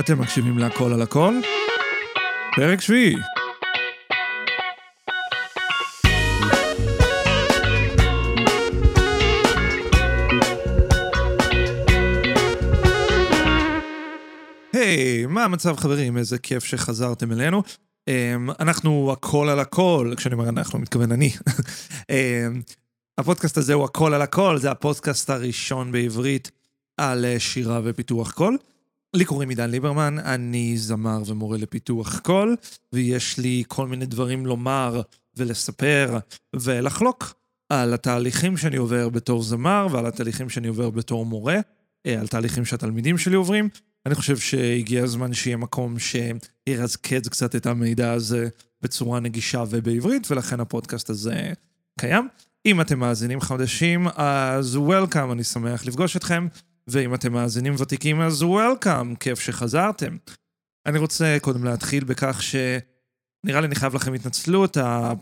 אתם מקשיבים להכל על הכל? פרק שביעי. היי, מה המצב חברים? איזה כיף שחזרתם אלינו. Um, אנחנו הכל על הכל, כשאני אומר אנחנו, מתכוון אני. um, הפודקאסט הזה הוא הכל על הכל, זה הפודקאסט הראשון בעברית על אה, שירה ופיתוח קול. לי קוראים עידן ליברמן, אני זמר ומורה לפיתוח קול, ויש לי כל מיני דברים לומר ולספר ולחלוק על התהליכים שאני עובר בתור זמר ועל התהליכים שאני עובר בתור מורה, אה, על תהליכים שהתלמידים שלי עוברים. אני חושב שהגיע הזמן שיהיה מקום שירזקז קצת את המידע הזה בצורה נגישה ובעברית, ולכן הפודקאסט הזה קיים. אם אתם מאזינים חדשים, אז וולקאם, אני שמח לפגוש אתכם. ואם אתם מאזינים ותיקים, אז וולקאם, כיף שחזרתם. אני רוצה קודם להתחיל בכך ש... נראה לי אני חייב לכם התנצלות,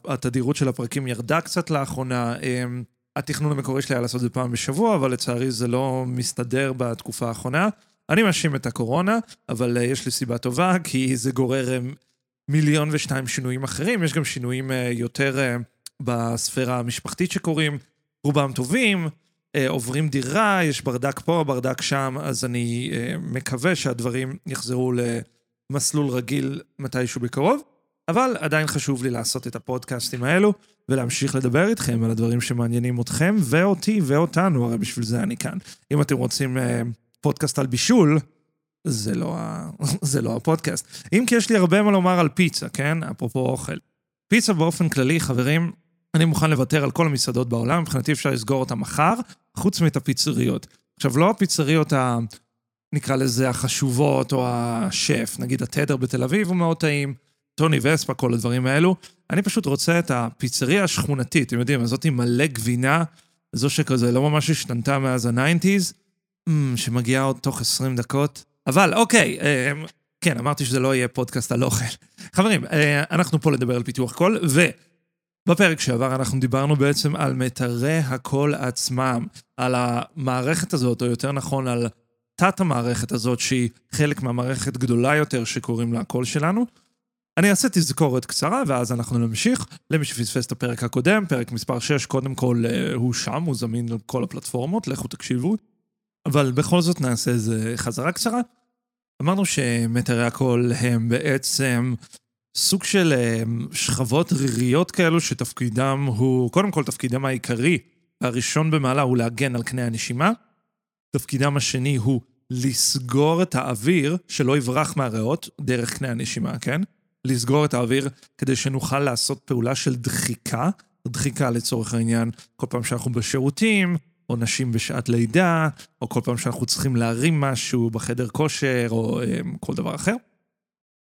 התדירות של הפרקים ירדה קצת לאחרונה. אמ, התכנון המקורי שלי היה לעשות את זה פעם בשבוע, אבל לצערי זה לא מסתדר בתקופה האחרונה. אני מאשים את הקורונה, אבל אה, יש לי סיבה טובה, כי זה גורר אמ, מיליון ושתיים שינויים אחרים. יש גם שינויים אה, יותר אה, בספירה המשפחתית שקורים, רובם טובים. אה, עוברים דירה, יש ברדק פה, ברדק שם, אז אני אה, מקווה שהדברים יחזרו למסלול רגיל מתישהו בקרוב. אבל עדיין חשוב לי לעשות את הפודקאסטים האלו, ולהמשיך לדבר איתכם על הדברים שמעניינים אתכם, ואותי ואותנו, הרי בשביל זה אני כאן. אם אתם רוצים אה, פודקאסט על בישול, זה לא, ה... זה לא הפודקאסט. אם כי יש לי הרבה מה לומר על פיצה, כן? אפרופו אוכל. פיצה באופן כללי, חברים, אני מוכן לוותר על כל המסעדות בעולם, מבחינתי אפשר לסגור אותן מחר, חוץ מאת הפיצריות. עכשיו, לא הפיצריות ה... נקרא לזה החשובות, או השף, נגיד התדר בתל אביב הוא מאוד טעים, טוני וספה, כל הדברים האלו. אני פשוט רוצה את הפיצריה השכונתית, אתם יודעים, הזאת עם מלא גבינה, זו שכזה לא ממש השתנתה מאז ה nineties, mm, שמגיעה עוד תוך 20 דקות. אבל אוקיי, אה, כן, אמרתי שזה לא יהיה פודקאסט על אוכל. חברים, אה, אנחנו פה לדבר על פיתוח קול, ו... בפרק שעבר אנחנו דיברנו בעצם על מיתרי הקול עצמם, על המערכת הזאת, או יותר נכון על תת-המערכת הזאת, שהיא חלק מהמערכת גדולה יותר שקוראים לה הקול שלנו. אני אעשה תזכורת קצרה, ואז אנחנו נמשיך. למי שפספס את הפרק הקודם, פרק מספר 6, קודם כל אה, הוא שם, הוא זמין על כל הפלטפורמות, לכו תקשיבו. אבל בכל זאת נעשה איזה חזרה קצרה. אמרנו שמטרי הקול הם בעצם סוג של אה, שכבות ריריות כאלו שתפקידם הוא, קודם כל תפקידם העיקרי, הראשון במעלה הוא להגן על קנה הנשימה. תפקידם השני הוא לסגור את האוויר שלא יברח מהריאות דרך קנה הנשימה, כן? לסגור את האוויר כדי שנוכל לעשות פעולה של דחיקה. דחיקה לצורך העניין, כל פעם שאנחנו בשירותים, או נשים בשעת לידה, או כל פעם שאנחנו צריכים להרים משהו בחדר כושר, או אה, כל דבר אחר.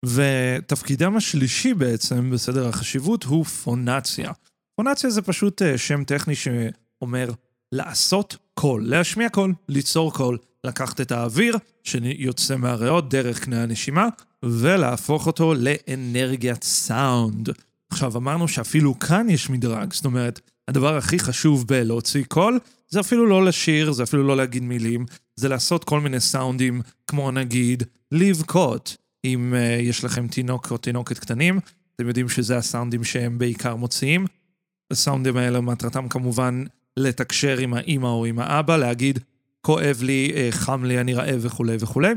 ותפקידם השלישי בעצם בסדר החשיבות הוא פונציה. פונציה זה פשוט אה, שם טכני שאומר לעשות קול, להשמיע קול, ליצור קול, לקחת את האוויר שיוצא מהריאות דרך קנה הנשימה ולהפוך אותו לאנרגיית סאונד. עכשיו אמרנו שאפילו כאן יש מדרג, זאת אומרת, הדבר הכי חשוב בלהוציא קול זה אפילו לא לשיר, זה אפילו לא להגיד מילים, זה לעשות כל מיני סאונדים, כמו נגיד לבכות, אם uh, יש לכם תינוק או תינוקת קטנים, אתם יודעים שזה הסאונדים שהם בעיקר מוציאים. הסאונדים האלה מטרתם כמובן לתקשר עם האימא או עם האבא, להגיד, כואב לי, uh, חם לי, אני רעב וכולי וכולי.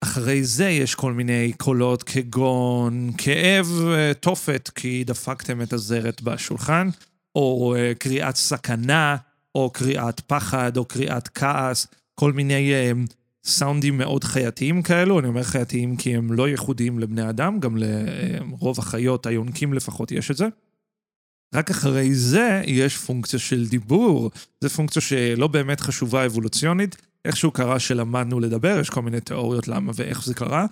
אחרי זה יש כל מיני קולות כגון כאב, uh, תופת כי דפקתם את הזרת בשולחן, או קריאת סכנה, או קריאת פחד, או קריאת כעס, כל מיני סאונדים מאוד חייתיים כאלו, אני אומר חייתיים כי הם לא ייחודיים לבני אדם, גם לרוב החיות, היונקים לפחות, יש את זה. רק אחרי זה יש פונקציה של דיבור, זו פונקציה שלא באמת חשובה אבולוציונית, איכשהו קרה שלמדנו לדבר, יש כל מיני תיאוריות למה ואיך זה קרה,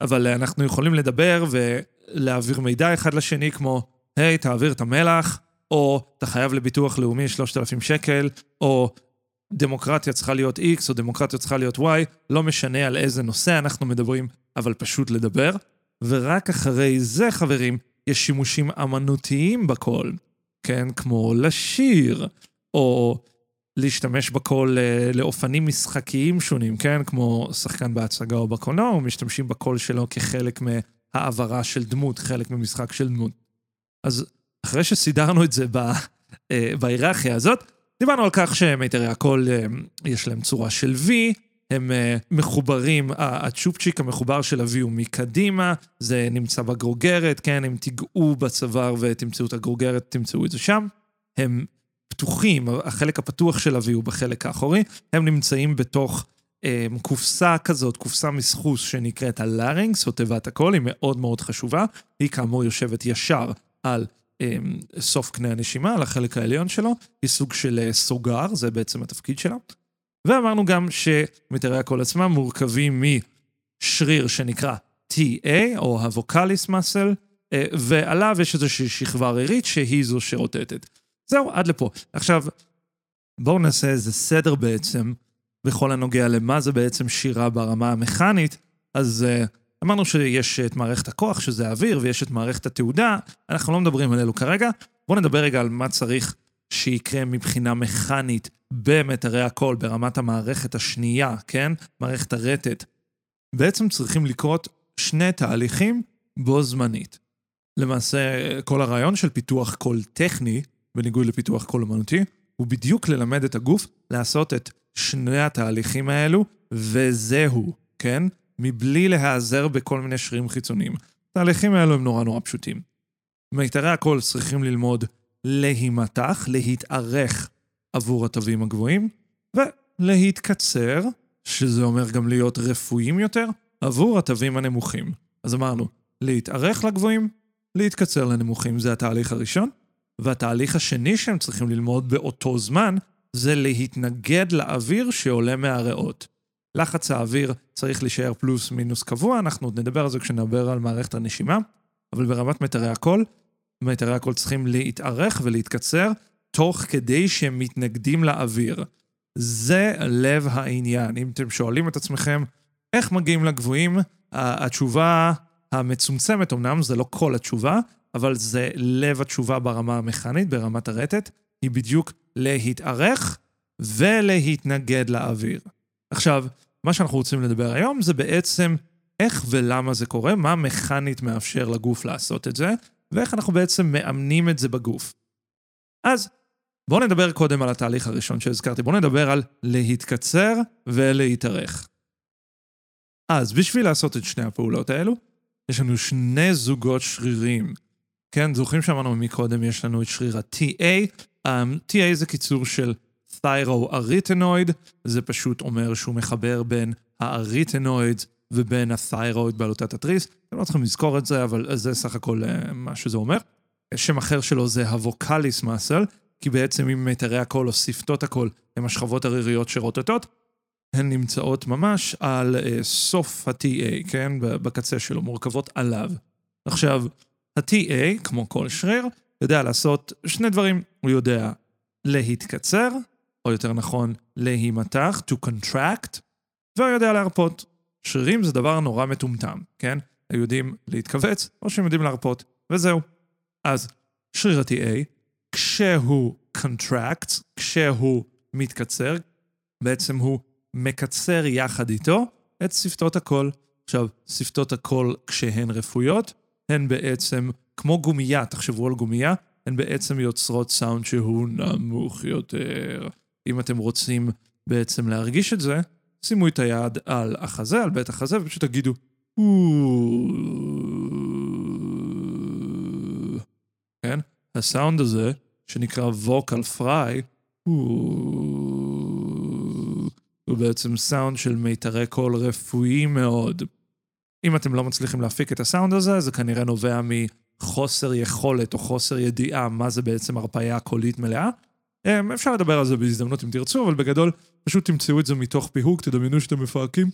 אבל אנחנו יכולים לדבר ולהעביר מידע אחד לשני כמו, היי, hey, תעביר את המלח, או אתה חייב לביטוח לאומי 3,000 שקל, או דמוקרטיה צריכה להיות X או דמוקרטיה צריכה להיות Y, לא משנה על איזה נושא אנחנו מדברים, אבל פשוט לדבר. ורק אחרי זה, חברים, יש שימושים אמנותיים בקול, כן? כמו לשיר, או להשתמש בקול אה, לאופנים משחקיים שונים, כן? כמו שחקן בהצגה או בקולנוע, ומשתמשים בקול שלו כחלק מהעברה של דמות, חלק ממשחק של דמות. אז אחרי שסידרנו את זה אה, בהיררכיה הזאת, דיברנו על כך שמיתרי הקול אה, יש להם צורה של V, הם uh, מחוברים, הצ'ופצ'יק המחובר של ה-V הוא מקדימה, זה נמצא בגרוגרת, כן, אם תיגעו בצוואר ותמצאו את הגרוגרת, תמצאו את זה שם. הם פתוחים, החלק הפתוח של ה-V הוא בחלק האחורי, הם נמצאים בתוך um, קופסה כזאת, קופסה מסחוס שנקראת הלארינגס, או תיבת הקול, היא מאוד מאוד חשובה. היא כאמור יושבת ישר על סוף קנה הנשימה, על החלק העליון שלו, היא סוג של uh, סוגר, זה בעצם התפקיד שלה. ואמרנו גם שמיתרי הקול עצמם מורכבים משריר שנקרא TA, או הווקליס מסל, אה, ועליו יש איזושהי שכבה רירית שהיא זו שרוטטת. זהו, עד לפה. עכשיו, בואו נעשה איזה סדר בעצם, בכל הנוגע למה זה בעצם שירה ברמה המכנית. אז uh, אמרנו שיש את מערכת הכוח, שזה האוויר, ויש את מערכת התהודה, אנחנו לא מדברים על אלו כרגע. בואו נדבר רגע על מה צריך שיקרה מבחינה מכנית במיתרי הקול, ברמת המערכת השנייה, כן? מערכת הרטט. בעצם צריכים לקרות שני תהליכים בו זמנית. למעשה, כל הרעיון של פיתוח קול טכני, בניגוד לפיתוח קול אמנותי, הוא בדיוק ללמד את הגוף לעשות את שני התהליכים האלו, וזהו, כן? מבלי להיעזר בכל מיני שרירים חיצוניים. התהליכים האלו הם נורא נורא פשוטים. מיתרי הקול צריכים ללמוד להימתח, להתארך עבור התווים הגבוהים, ולהתקצר, שזה אומר גם להיות רפואיים יותר, עבור התווים הנמוכים. אז אמרנו, להתארך לגבוהים, להתקצר לנמוכים, זה התהליך הראשון. והתהליך השני שהם צריכים ללמוד באותו זמן, זה להתנגד לאוויר שעולה מהריאות. לחץ האוויר צריך להישאר פלוס מינוס קבוע, אנחנו עוד נדבר על זה כשנדבר על מערכת הנשימה, אבל ברמת מיתרי הקול, מיתרי הקול צריכים להתארך ולהתקצר, תוך כדי שהם מתנגדים לאוויר. זה לב העניין. אם אתם שואלים את עצמכם איך מגיעים לגבוהים, התשובה המצומצמת, אמנם זה לא כל התשובה, אבל זה לב התשובה ברמה המכנית, ברמת הרטט, היא בדיוק להתארך ולהתנגד לאוויר. עכשיו, מה שאנחנו רוצים לדבר היום זה בעצם איך ולמה זה קורה, מה מכנית מאפשר לגוף לעשות את זה, ואיך אנחנו בעצם מאמנים את זה בגוף. אז בואו נדבר קודם על התהליך הראשון שהזכרתי. בואו נדבר על להתקצר ולהתארך. אז בשביל לעשות את שני הפעולות האלו, יש לנו שני זוגות שרירים. כן, זוכרים שאמרנו מקודם, יש לנו את שריר ה-TA. Um, TA זה קיצור של תיירו-אריתנויד, זה פשוט אומר שהוא מחבר בין האריתנויד ובין התיירואיד בעלותת התריס. אתם לא צריכים לזכור את זה, אבל זה סך הכל uh, מה שזה אומר. שם אחר שלו זה הווקליס מסל, כי בעצם אם מיתרי הקול או שפתות הקול הם השכבות הריריות שרוטטות, הן נמצאות ממש על uh, סוף ה-TA, כן? בקצה שלו, מורכבות עליו. עכשיו, ה-TA, כמו כל שריר, יודע לעשות שני דברים. הוא יודע להתקצר, או יותר נכון, להימתח, to contract, והוא יודע להרפות. שרירים זה דבר נורא מטומטם, כן? הם יודעים להתכווץ, או שהם יודעים להרפות, וזהו. אז שריר ה-TA כשהוא contracts, כשהוא מתקצר, בעצם הוא מקצר יחד איתו את שפתות הקול. עכשיו, שפתות הקול כשהן רפויות, הן בעצם כמו גומייה, תחשבו על גומייה, הן בעצם יוצרות סאונד שהוא נמוך יותר. אם אתם רוצים בעצם להרגיש את זה, שימו את היד על החזה, על בית החזה, ופשוט תגידו, כן? הסאונד הזה, שנקרא ווקל פריי, הוא בעצם סאונד של מיתרי קול רפואי מאוד. אם אתם לא מצליחים להפיק את הסאונד הזה, זה כנראה נובע מחוסר יכולת או חוסר ידיעה מה זה בעצם הרפאיה קולית מלאה. אמ, אפשר לדבר על זה בהזדמנות אם תרצו, אבל בגדול, פשוט תמצאו את זה מתוך פיהוק, תדמיינו שאתם מפהקים.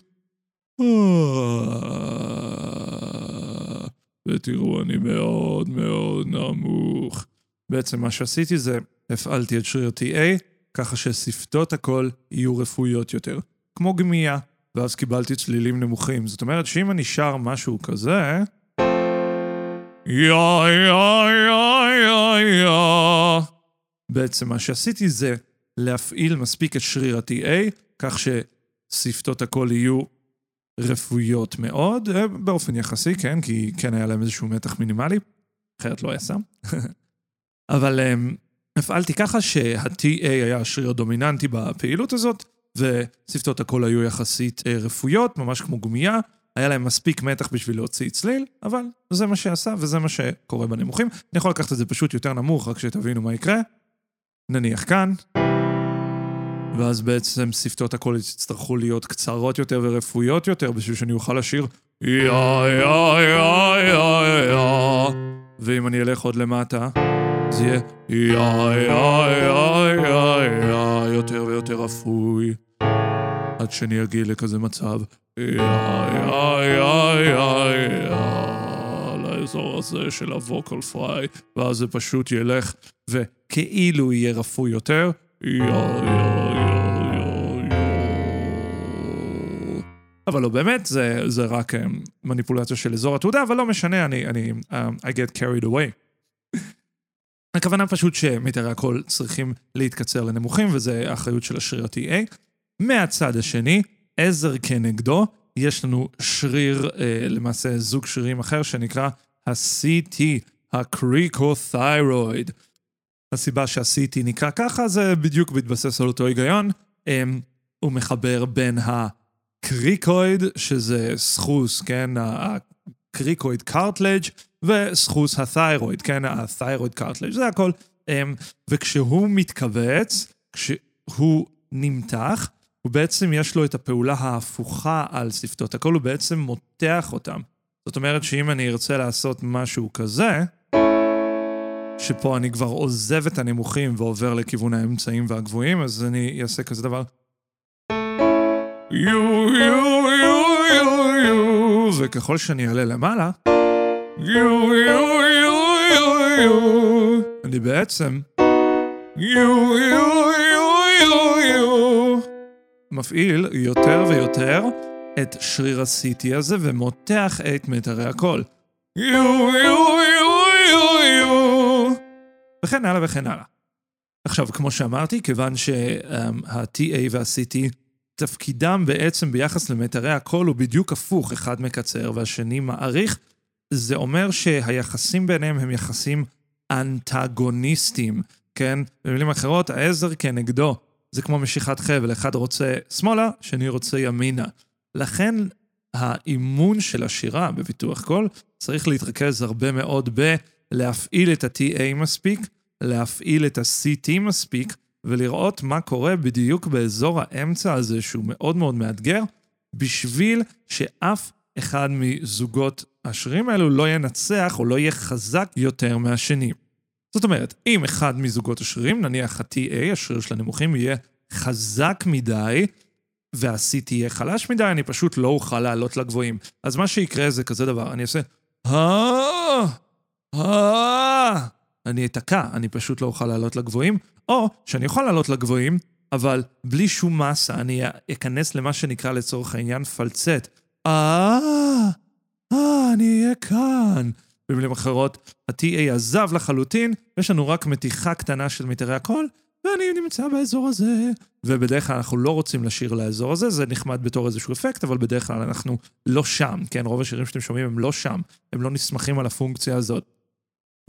ותראו, אני מאוד מאוד נמוך. בעצם מה שעשיתי זה, הפעלתי את שריר TA, ככה ששפתות הקול יהיו רפואיות יותר. כמו גמייה, ואז קיבלתי צלילים נמוכים. זאת אומרת שאם אני שר משהו כזה... יא יא יא יא יא בעצם מה שעשיתי זה להפעיל מספיק את שריר ה-TA, כך ששפתות הקול יהיו רפואיות מאוד, אה, באופן יחסי, כן, כי כן היה להם איזשהו מתח מינימלי, אחרת לא היה סם. אבל um, הפעלתי ככה שה-TA היה השריר הדומיננטי בפעילות הזאת, ושפתות הקול היו יחסית uh, רפויות, ממש כמו גומייה. היה להם מספיק מתח בשביל להוציא צליל, אבל זה מה שעשה וזה מה שקורה בנמוכים. אני יכול לקחת את זה פשוט יותר נמוך, רק שתבינו מה יקרה. נניח כאן. ואז בעצם שפתות הקול יצטרכו להיות קצרות יותר ורפואיות יותר בשביל שאני אוכל לשיר. יא יא יא יא יא ואם אני אלך עוד למטה, זה יהיה יא יא יא יא יא יותר ויותר אפוי עד שאני אגיע לכזה מצב. יא יא יא יא יא לאזור הזה של הווקל פריי ואז זה פשוט ילך וכאילו יהיה רפוי יותר יא יא אבל לא באמת, זה, זה רק um, מניפולציה של אזור התעודה, אבל לא משנה, אני, אני, um, I get carried away. הכוונה פשוט שמיתרי הקול צריכים להתקצר לנמוכים, וזה האחריות של השריר ה-TA. מהצד השני, עזר כנגדו, יש לנו שריר, אה, למעשה זוג שרירים אחר, שנקרא ה-CT, הקריקותיירואיד. הסיבה שה-CT נקרא ככה זה בדיוק בהתבסס על אותו היגיון. אה, הוא מחבר בין ה... קריקויד, שזה סחוס, כן, הקריקויד קארטלג' וסחוס התיירואיד, כן, התיירואיד קארטלג', זה הכל. אמ, וכשהוא מתכווץ, כשהוא נמתח, הוא בעצם יש לו את הפעולה ההפוכה על שפתות הקול, הוא בעצם מותח אותם. זאת אומרת שאם אני ארצה לעשות משהו כזה, שפה אני כבר עוזב את הנמוכים ועובר לכיוון האמצעים והגבוהים, אז אני אעשה כזה דבר. יו יו יו יו יו. וככל שאני אעלה למעלה יו יו יו יו יו. אני בעצם יו יו יו יו יו. מפעיל יותר ויותר את שריר ה-CT הזה ומותח את מיתרי הקול. יו יו יו יו יו וכן הלאה וכן הלאה. עכשיו, כמו שאמרתי, כיוון שה-TA וה-CT תפקידם בעצם ביחס למיתרי הקול הוא בדיוק הפוך, אחד מקצר והשני מעריך. זה אומר שהיחסים ביניהם הם יחסים אנטגוניסטיים, כן? במילים אחרות, העזר כנגדו זה כמו משיכת חבל, אחד רוצה שמאלה, שני רוצה ימינה. לכן האימון של השירה בביטוח קול צריך להתרכז הרבה מאוד בלהפעיל את ה-TA מספיק, להפעיל את ה-CT מספיק, ולראות מה קורה בדיוק באזור האמצע הזה, שהוא מאוד מאוד מאתגר, בשביל שאף אחד מזוגות השרירים האלו לא ינצח או לא יהיה חזק יותר מהשני. זאת אומרת, אם אחד מזוגות השרירים, נניח ה-TA, השריר של הנמוכים, יהיה חזק מדי, וה-C תהיה חלש מדי, אני פשוט לא אוכל לעלות לגבוהים. אז מה שיקרה זה כזה דבר, אני אעשה... אני אתקע, אני פשוט לא אוכל לעלות לגבוהים, או שאני יכול לעלות לגבוהים, אבל בלי שום מסה, אני אכנס למה שנקרא לצורך העניין פלצט. אה, אה, אני אהיה כאן. במילים אחרות, ה-TA עזב לחלוטין, ויש לנו רק מתיחה קטנה של מיתרי הקול, ואני נמצא באזור הזה. ובדרך כלל אנחנו לא רוצים לשיר לאזור הזה, זה נחמד בתור איזשהו אפקט, אבל בדרך כלל אנחנו לא שם, כן? רוב השירים שאתם שומעים הם לא שם, הם לא נסמכים על הפונקציה הזאת.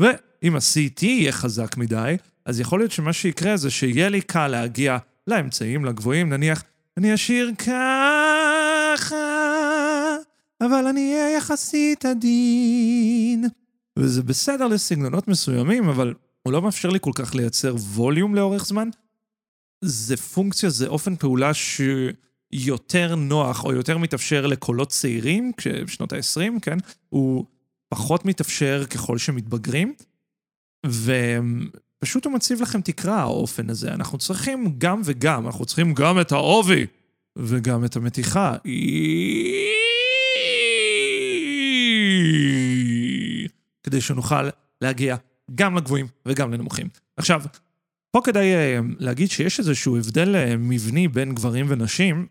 ואם ה-CT יהיה חזק מדי, אז יכול להיות שמה שיקרה זה שיהיה לי קל להגיע לאמצעים, לגבוהים, נניח, אני אשיר ככה, אבל אני אהיה יחסית עדין. וזה בסדר לסגנונות מסוימים, אבל הוא לא מאפשר לי כל כך לייצר ווליום לאורך זמן. זה פונקציה, זה אופן פעולה שיותר נוח או יותר מתאפשר לקולות צעירים, בשנות ה-20, כן? הוא פחות מתאפשר ככל שמתבגרים. ו... פשוט הוא מציב לכם תקרה, האופן הזה. אנחנו צריכים גם וגם, אנחנו צריכים גם את העובי וגם את המתיחה. כדי שנוכל להגיע גם לגבוהים וגם לנמוכים. עכשיו, פה כדאי אה, להגיד שיש איזשהו הבדל אה, מבני בין גברים ונשים,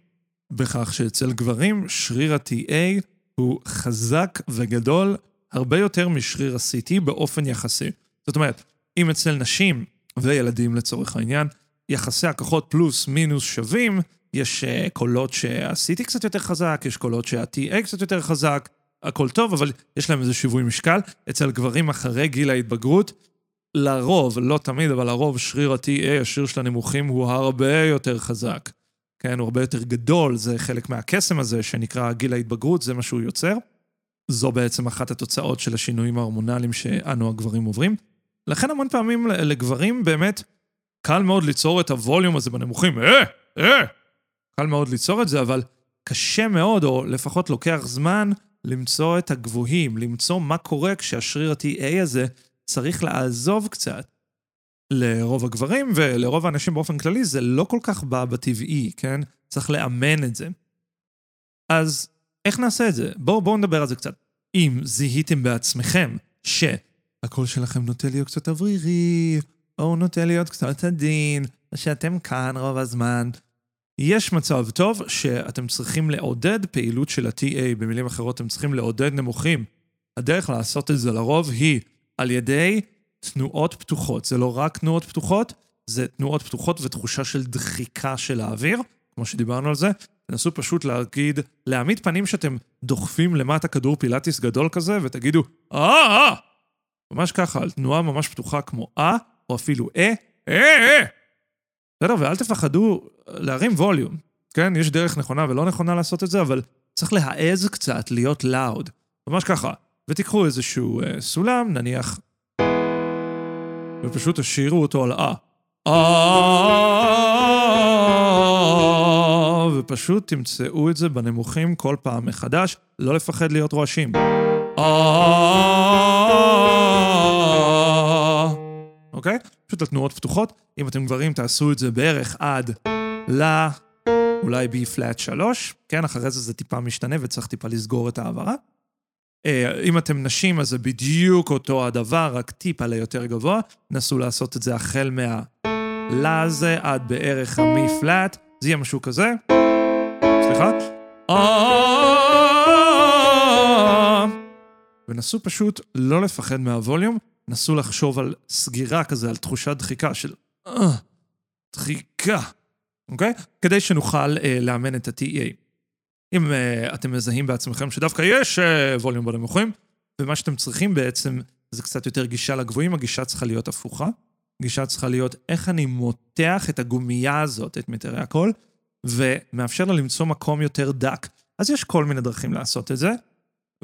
בכך שאצל גברים שריר ה-TA הוא חזק וגדול הרבה יותר משריר ה-CT באופן יחסי. זאת אומרת, אם אצל נשים וילדים לצורך העניין, יחסי הכוחות פלוס מינוס שווים, יש uh, קולות שה-CT קצת יותר חזק, יש קולות שה-TA קצת יותר חזק, הכל טוב, אבל יש להם איזה שיווי משקל. אצל גברים אחרי גיל ההתבגרות, לרוב, לא תמיד, אבל לרוב שריר ה-TA, השריר של הנמוכים, הוא הרבה יותר חזק. כן, הוא הרבה יותר גדול, זה חלק מהקסם הזה שנקרא גיל ההתבגרות, זה מה שהוא יוצר. זו בעצם אחת התוצאות של השינויים ההורמונליים שאנו הגברים עוברים. לכן המון פעמים לגברים באמת קל מאוד ליצור את הווליום הזה בנמוכים, אה, אה. קל מאוד ליצור את זה, אבל קשה מאוד, או לפחות לוקח זמן, למצוא את הגבוהים, למצוא מה קורה כשהשריר ה-TA הזה צריך לעזוב קצת. לרוב הגברים ולרוב האנשים באופן כללי זה לא כל כך בא בטבעי, כן? צריך לאמן את זה. אז איך נעשה את זה? בואו בוא נדבר על זה קצת. אם זיהיתם בעצמכם שהקול שלכם נוטה להיות קצת אוורירי, או נוטה להיות קצת עדין, שאתם כאן רוב הזמן, יש מצב טוב שאתם צריכים לעודד פעילות של ה-TA, במילים אחרות, אתם צריכים לעודד נמוכים. הדרך לעשות את זה לרוב היא על ידי תנועות פתוחות. זה לא רק תנועות פתוחות, זה תנועות פתוחות ותחושה של דחיקה של האוויר, כמו שדיברנו על זה. תנסו פשוט להגיד, להעמיד פנים שאתם דוחפים למטה כדור פילאטיס גדול כזה, ותגידו, אה, אה! ממש ככה, על תנועה ממש פתוחה כמו אה, או אפילו אה, אה, אה! בסדר? ואל תפחדו להרים ווליום, כן? יש דרך נכונה ולא נכונה לעשות את זה, אבל צריך להעז קצת להיות לאוד. ממש ככה. ותיקחו איזשהו אה, סולם, נניח, ופשוט תשאירו אותו על אה. אה, ופשוט תמצאו את זה בנמוכים כל פעם מחדש, לא לפחד להיות רועשים. אוקיי? פשוט התנועות פתוחות. אם אתם גברים, תעשו את זה בערך עד ל... אולי בי פלאט 3, כן? אחרי זה זה טיפה משתנה וצריך טיפה לסגור את ההעברה. אה, אם אתם נשים, אז זה בדיוק אותו הדבר, רק טיפה ליותר גבוה. נסו לעשות את זה החל מה... לה הזה עד בערך המי פלאט, זה יהיה משהו כזה. סליחה. ונסו פשוט לא לפחד מהווליום, נסו לחשוב על סגירה כזה, על תחושת דחיקה של אה, דחיקה, אוקיי? כדי שנוכל אה, לאמן את ה-TEA. אם אה, אתם מזהים בעצמכם שדווקא יש אה, ווליום בנמוכים, ומה שאתם צריכים בעצם זה קצת יותר גישה לגבוהים, הגישה צריכה להיות הפוכה. הגישה צריכה להיות איך אני מותח את הגומייה הזאת, את מטרי הקול, ומאפשר לה למצוא מקום יותר דק. אז יש כל מיני דרכים לעשות את זה,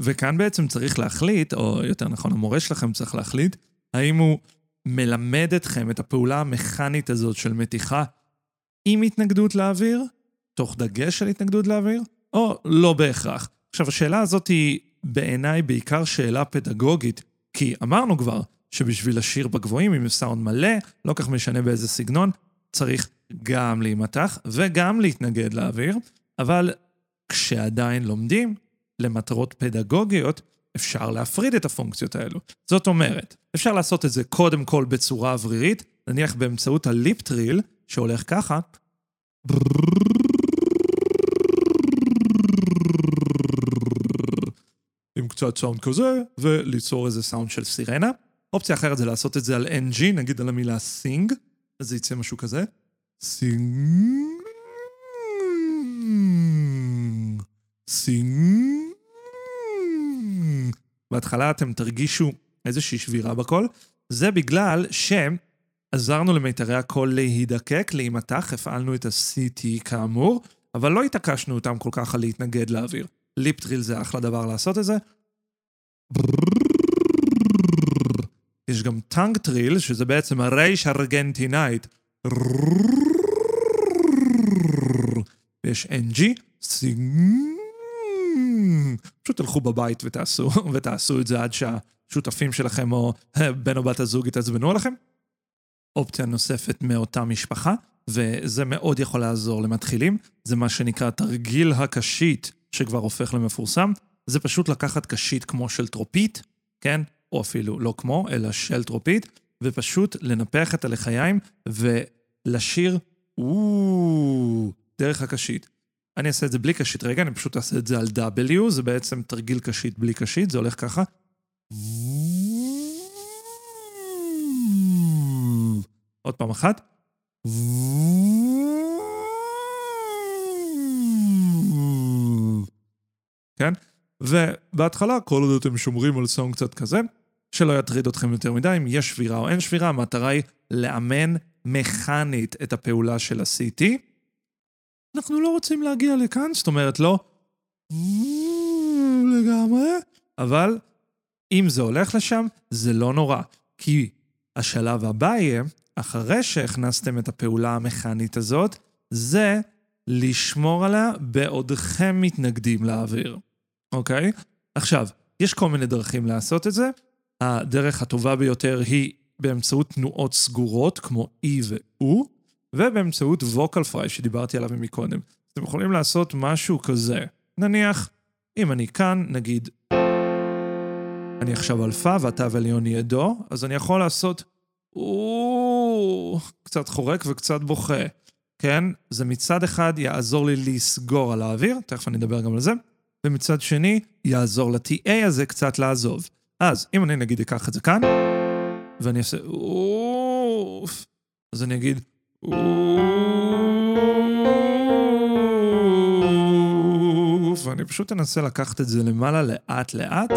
וכאן בעצם צריך להחליט, או יותר נכון, המורה שלכם צריך להחליט, האם הוא מלמד אתכם את הפעולה המכנית הזאת של מתיחה עם התנגדות לאוויר, תוך דגש על התנגדות לאוויר, או לא בהכרח. עכשיו, השאלה הזאת היא בעיניי בעיקר שאלה פדגוגית, כי אמרנו כבר שבשביל לשיר בגבוהים עם סאונד מלא, לא כך משנה באיזה סגנון, צריך גם להימתח וגם להתנגד לאוויר, אבל כשעדיין לומדים, למטרות פדגוגיות, אפשר להפריד את הפונקציות האלו. זאת אומרת, אפשר לעשות את זה קודם כל בצורה אוורירית, נניח באמצעות ה lip trill, שהולך ככה, עם קצת סאונד כזה, וליצור איזה סאונד של סירנה. אופציה אחרת זה לעשות את זה על NG, נגיד על המילה sing, אז זה יצא משהו כזה. sing... sing... בהתחלה אתם תרגישו איזושהי שבירה בקול, זה בגלל שעזרנו למיתרי הקול להידקק, להימתח, הפעלנו את ה-CT כאמור, אבל לא התעקשנו איתם כל כך על להתנגד לאוויר. lip trill זה אחלה דבר לעשות את זה. יש גם tongue trill, שזה בעצם הרייש ארגנטינאית. ויש NG, סינג... פשוט תלכו בבית ותעשו, ותעשו את זה עד שהשותפים שלכם או בן או בת הזוג יתעצבנו עליכם. אופציה נוספת מאותה משפחה, וזה מאוד יכול לעזור למתחילים, זה מה שנקרא תרגיל הקשית, שכבר הופך למפורסם. זה פשוט לקחת קשית כמו של טרופית, כן? או אפילו לא כמו, אלא של טרופית, ופשוט לנפח את הלחיים ולשיר וואו דרך הקשית. אני אעשה את זה בלי קשית רגע, אני פשוט אעשה את זה על W, זה בעצם תרגיל קשית בלי קשית, זה הולך ככה. עוד פעם אחת. כן? ובהתחלה, כל עוד אתם שומרים על סאונד קצת כזה, שלא יטריד אתכם יותר מדי, אם יש שבירה או אין שבירה, המטרה היא לאמן מכנית את הפעולה של ה-CT. אנחנו לא רוצים להגיע לכאן, זאת אומרת, לא לגמרי, אבל אם זה הולך לשם, זה לא נורא. כי השלב הבא יהיה, אחרי שהכנסתם את הפעולה המכנית הזאת, זה לשמור עליה בעודכם מתנגדים לאוויר, אוקיי? עכשיו, יש כל מיני דרכים לעשות את זה. הדרך הטובה ביותר היא באמצעות תנועות סגורות, כמו E ו-U, ובאמצעות vocal fry שדיברתי עליו מקודם. אתם יכולים לעשות משהו כזה. נניח, אם אני כאן, נגיד, אני עכשיו על פא והתו העליון יהיה דו, אז אני יכול לעשות קצת חורק וקצת בוכה. כן? זה מצד אחד יעזור לי לסגור על האוויר, תכף אני אדבר גם על זה, ומצד שני, יעזור ל-TA הזה קצת לעזוב. אז אם אני נגיד אקח את זה כאן, ואני אעשה אוף, אז אני אגיד ואני פשוט אנסה לקחת את זה למעלה לאט לאט.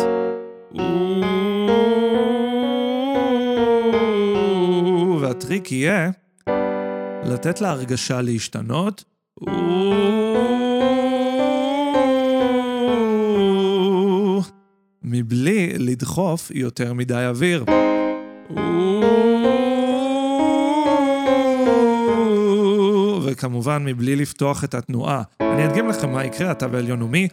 והטריק יהיה לתת להרגשה להשתנות. מבלי לדחוף יותר מדי אוויר. וכמובן מבלי לפתוח את התנועה. אני אדגים לכם מה יקרה, התו העליון הוא מי.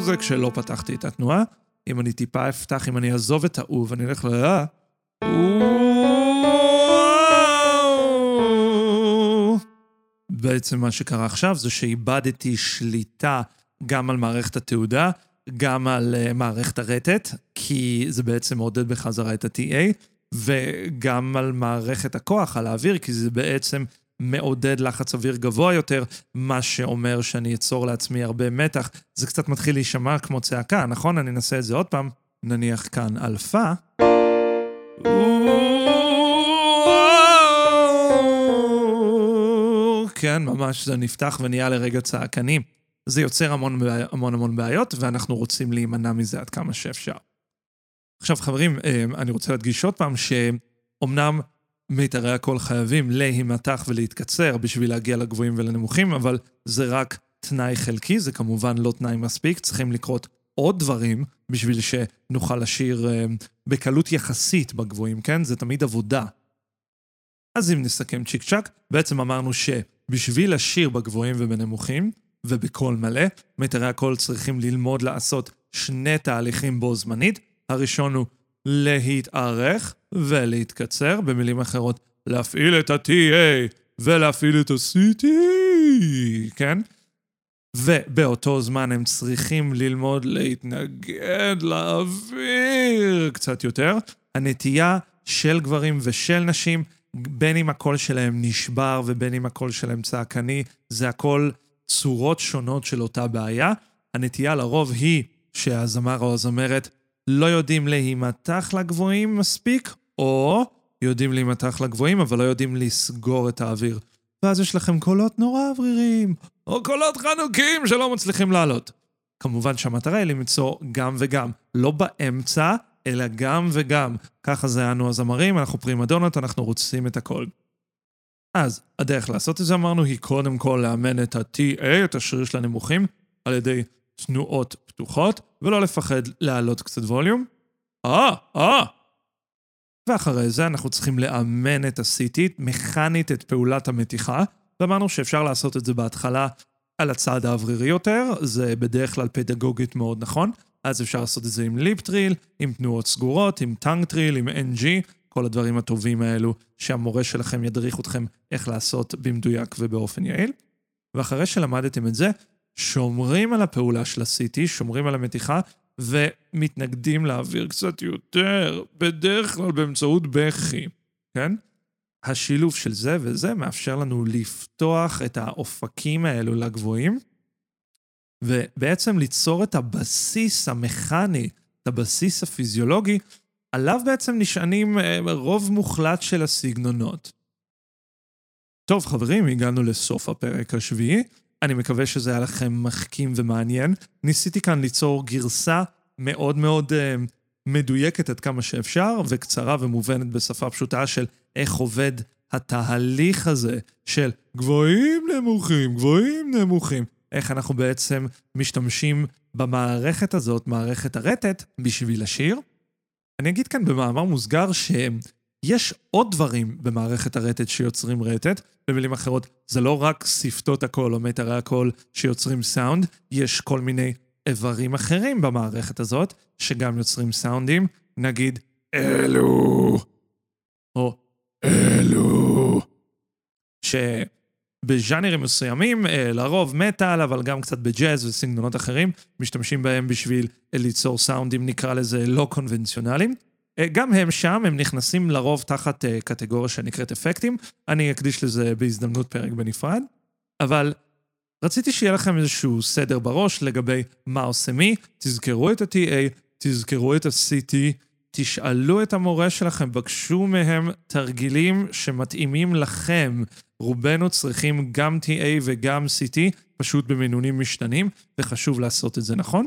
זה כשלא פתחתי את התנועה. אם אני טיפה אפתח, אם אני אעזוב את ה-U ואני אלך ל... בעצם מה שקרה עכשיו זה שאיבדתי שליטה גם על מערכת התעודה, גם על uh, מערכת הרטט, כי זה בעצם מעודד בחזרה את ה-TA, וגם על מערכת הכוח, על האוויר, כי זה בעצם מעודד לחץ אוויר גבוה יותר, מה שאומר שאני אצור לעצמי הרבה מתח. זה קצת מתחיל להישמע כמו צעקה, נכון? אני אנסה את זה עוד פעם. נניח כאן אלפא. כן, ממש זה נפתח ונהיה לרגע צעקני. זה יוצר המון המון המון בעיות, ואנחנו רוצים להימנע מזה עד כמה שאפשר. עכשיו, חברים, אה, אני רוצה להדגיש עוד פעם שאומנם מיתרי הקול חייבים להימתח ולהתקצר בשביל להגיע לגבוהים ולנמוכים, אבל זה רק תנאי חלקי, זה כמובן לא תנאי מספיק, צריכים לקרות עוד דברים בשביל שנוכל לשיר אה, בקלות יחסית בגבוהים, כן? זה תמיד עבודה. אז אם נסכם צ'יק צ'אק, בעצם אמרנו שבשביל לשיר בגבוהים ובנמוכים, ובקול מלא, מיתרי הקול צריכים ללמוד לעשות שני תהליכים בו זמנית. הראשון הוא להתארך ולהתקצר, במילים אחרות, להפעיל את ה-TA ולהפעיל את ה-CT, כן? ובאותו זמן הם צריכים ללמוד להתנגד לאוויר קצת יותר. הנטייה של גברים ושל נשים, בין אם הקול שלהם נשבר ובין אם הקול שלהם צעקני, זה הכל צורות שונות של אותה בעיה. הנטייה לרוב היא שהזמר או הזמרת לא יודעים להימתח לגבוהים מספיק, או יודעים להימתח לגבוהים, אבל לא יודעים לסגור את האוויר. ואז יש לכם קולות נורא אווריריים, או קולות חנוקים שלא מצליחים לעלות. כמובן שהמטרה היא למצוא גם וגם, לא באמצע, אלא גם וגם. ככה זה אנו הזמרים, אנחנו פרימדונות, אנחנו רוצים את הכל. אז, הדרך לעשות את זה, אמרנו, היא קודם כל לאמן את ה-TA, את השריר של הנמוכים, על ידי תנועות פתוחות, ולא לפחד להעלות קצת ווליום. אה, אה. ואחרי זה אנחנו צריכים לאמן את ה-CT, מכנית את פעולת המתיחה, ואמרנו שאפשר לעשות את זה בהתחלה על הצד האוורירי יותר, זה בדרך כלל פדגוגית מאוד נכון, אז אפשר לעשות את זה עם lip trill, עם תנועות סגורות, עם tongue trill, עם NG, כל הדברים הטובים האלו שהמורה שלכם ידריך אתכם איך לעשות במדויק ובאופן יעיל. ואחרי שלמדתם את זה, שומרים על הפעולה של ה-CT, שומרים על המתיחה, ומתנגדים להעביר קצת יותר, בדרך כלל באמצעות בכי, כן? השילוב של זה וזה מאפשר לנו לפתוח את האופקים האלו לגבוהים, ובעצם ליצור את הבסיס המכני, את הבסיס הפיזיולוגי, עליו בעצם נשענים אה, רוב מוחלט של הסגנונות. טוב, חברים, הגענו לסוף הפרק השביעי. אני מקווה שזה היה לכם מחכים ומעניין. ניסיתי כאן ליצור גרסה מאוד מאוד uh, מדויקת עד כמה שאפשר, וקצרה ומובנת בשפה פשוטה של איך עובד התהליך הזה של גבוהים נמוכים, גבוהים נמוכים. איך אנחנו בעצם משתמשים במערכת הזאת, מערכת הרטט, בשביל השיר. אני אגיד כאן במאמר מוסגר שיש עוד דברים במערכת הרטט שיוצרים רטט. במילים אחרות, זה לא רק שפתות הקול או מיתרי הקול שיוצרים סאונד, יש כל מיני איברים אחרים במערכת הזאת שגם יוצרים סאונדים, נגיד אלו, או אלו, שבז'אנרים מסוימים, אה, לרוב מטאל, אבל גם קצת בג'אז וסגנונות אחרים, משתמשים בהם בשביל ליצור סאונדים, נקרא לזה, לא קונבנציונליים. אה, גם הם שם, הם נכנסים לרוב תחת אה, קטגוריה שנקראת אפקטים. אני אקדיש לזה בהזדמנות פרק בנפרד. אבל רציתי שיהיה לכם איזשהו סדר בראש לגבי מה עושה מי. תזכרו את ה-TA, תזכרו את ה-CT, תשאלו את המורה שלכם, בקשו מהם תרגילים שמתאימים לכם. רובנו צריכים גם TA וגם CT, פשוט במינונים משתנים, וחשוב לעשות את זה נכון.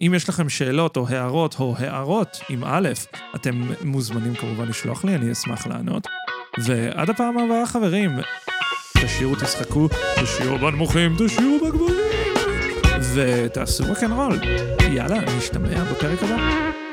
אם יש לכם שאלות או הערות או הערות עם א', אתם מוזמנים כמובן לשלוח לי, אני אשמח לענות. ועד הפעם הבאה, חברים, תשאירו, תשחקו, תשאירו בנמוכים, תשאירו בגבוהים, ותעשו רוקנרול. יאללה, נשתמע בפרק הבא.